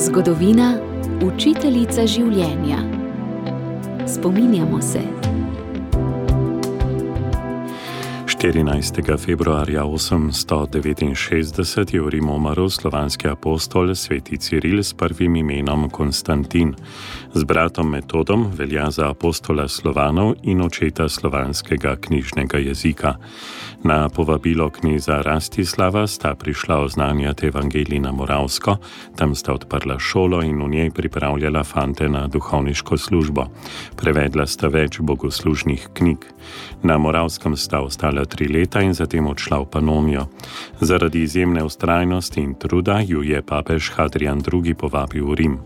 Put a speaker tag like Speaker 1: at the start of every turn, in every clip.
Speaker 1: Zgodovina, učiteljica življenja. Spominjamo se.
Speaker 2: 14. februarja 869 je v Rimu umrl slovanski apostol sveti Ciril s prvim imenom Konstantin. Z bratom Metodom velja za apostola slovanov in očeta slovanskega knjižnega jezika. Na povabilo knjiza Rastislava sta prišla oznanjati evangelij na Moravsko, tam sta odprla šolo in v njej pripravljala fante na duhovniško službo. Prevedla sta več bogoslužnih knjig. Na Moravskem sta ostala tri leta in zatem odšla v Panomijo. Zaradi izjemne ustrajnosti in truda ju je papež Hadrian II. povabil v Rim.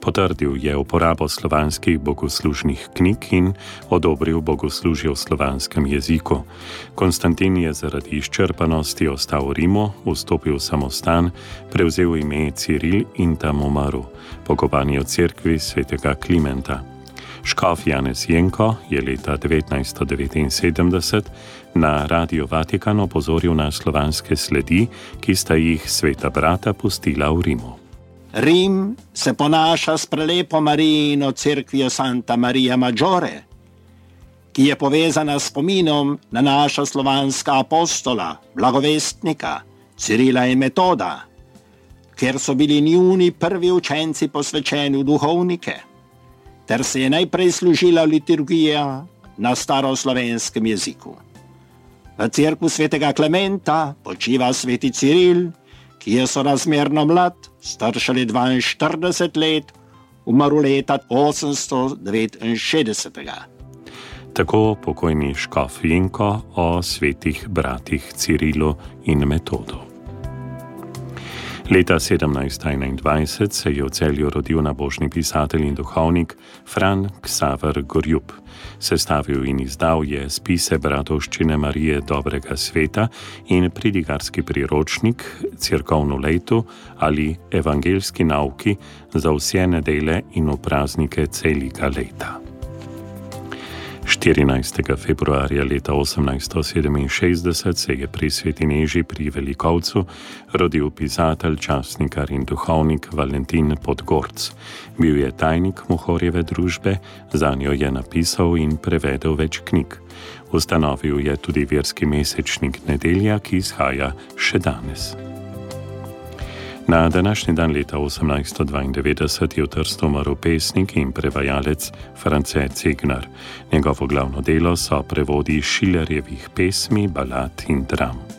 Speaker 2: Potrdil je uporabo slovanskih bogoslužnih knjig in odobril bogoslužje v slovanskem jeziku. Konstantin je zaradi izčrpanosti ostal v Rimu, vstopil v samostan, prevzel ime Ciril in tam umrl, pokopan je v cerkvi svetega Klimenta. Škof Janez Jenko je leta 1979 na Radio Vatikan opozoril na slovanske sledi, ki sta jih sveta brata pustila v Rimu.
Speaker 3: Rim se ponaša s prelepo Marijino crkvijo Santa Maria Maggiore, ki je povezana s spominom na naša slovanska apostola, blagovestnika Cirila in Metoda, ker so bili njuni prvi učenci posvečeni v duhovnike ter se je najprej služila liturgija na staroslovenskem jeziku. V cerkvu svetega Klementa počiva sveti Ciril, ki je sorazmerno mlad, star šele 42 let, umrl leta 869.
Speaker 2: Tako pokojni škof Jenko o svetih bratih Cirilu in Metodu. Leta 1721 se je v celju rodil nabožni pisatelj in duhovnik Fran Ksaver Gorjub. Sestavil in izdal je spise bratovščine Marije Dobrega sveta in pridigarski priročnik Cirkovno letu ali evangelski nauki za vse nedele in v praznike celega leta. 14. februarja leta 1867 se je pri Svetineži pri Velikovcu rodil pisatelj, časnikar in duhovnik Valentin Podgorc. Bil je tajnik Mohorjeve družbe, za njo je napisal in prevedel več knjig. Ustanovil je tudi verski mesečnik Nedelja, ki izhaja še danes. Na današnji dan leta 1892 je v Trstu umrl pesnik in prevajalec France Cignar. Njegovo glavno delo so prevodi Šilerjevih pesmi, balad in dram.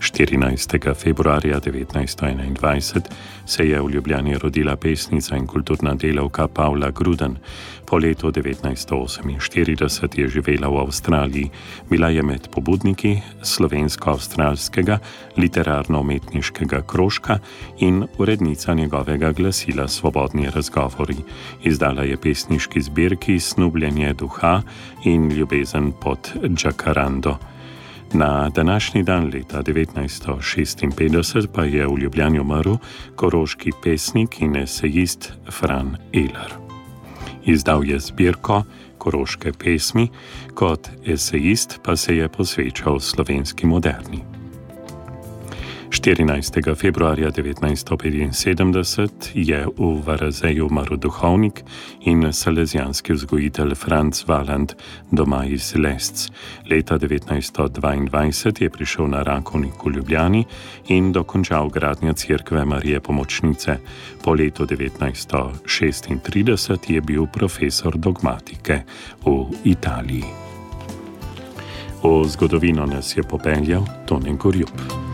Speaker 2: 14. februarja 1921 se je v Ljubljani rodila pesnica in kulturna delavka Pavla Gruden. Po letu 1948 je živela v Avstraliji, bila je med pobudniki slovensko-avstralskega literarno-umetniškega krožka in urednica njegovega glasila Svobodni razgovori. Izdala je pesniški zbirki Snubljenje duha in Ljubezen pod Džakarando. Na današnji dan leta 1956 pa je v Ljubljani umrl koroški pesnik in esejist Fran Eler. Izdal je zbirko koroške pesmi, kot esejist pa se je posvečal slovenski moderni. 14. februarja 1975 je v Varazeju umrl duhovnik in salezijanski vzgojitelj Franz Valand doma iz Lesc. Leta 1922 je prišel na Rakovnik v Ljubljani in dokončal gradnjo cerkve Marije Pomočnice. Po letu 1936 je bil profesor dogmatike v Italiji. V zgodovino nas je popeljal Tone Gorjup.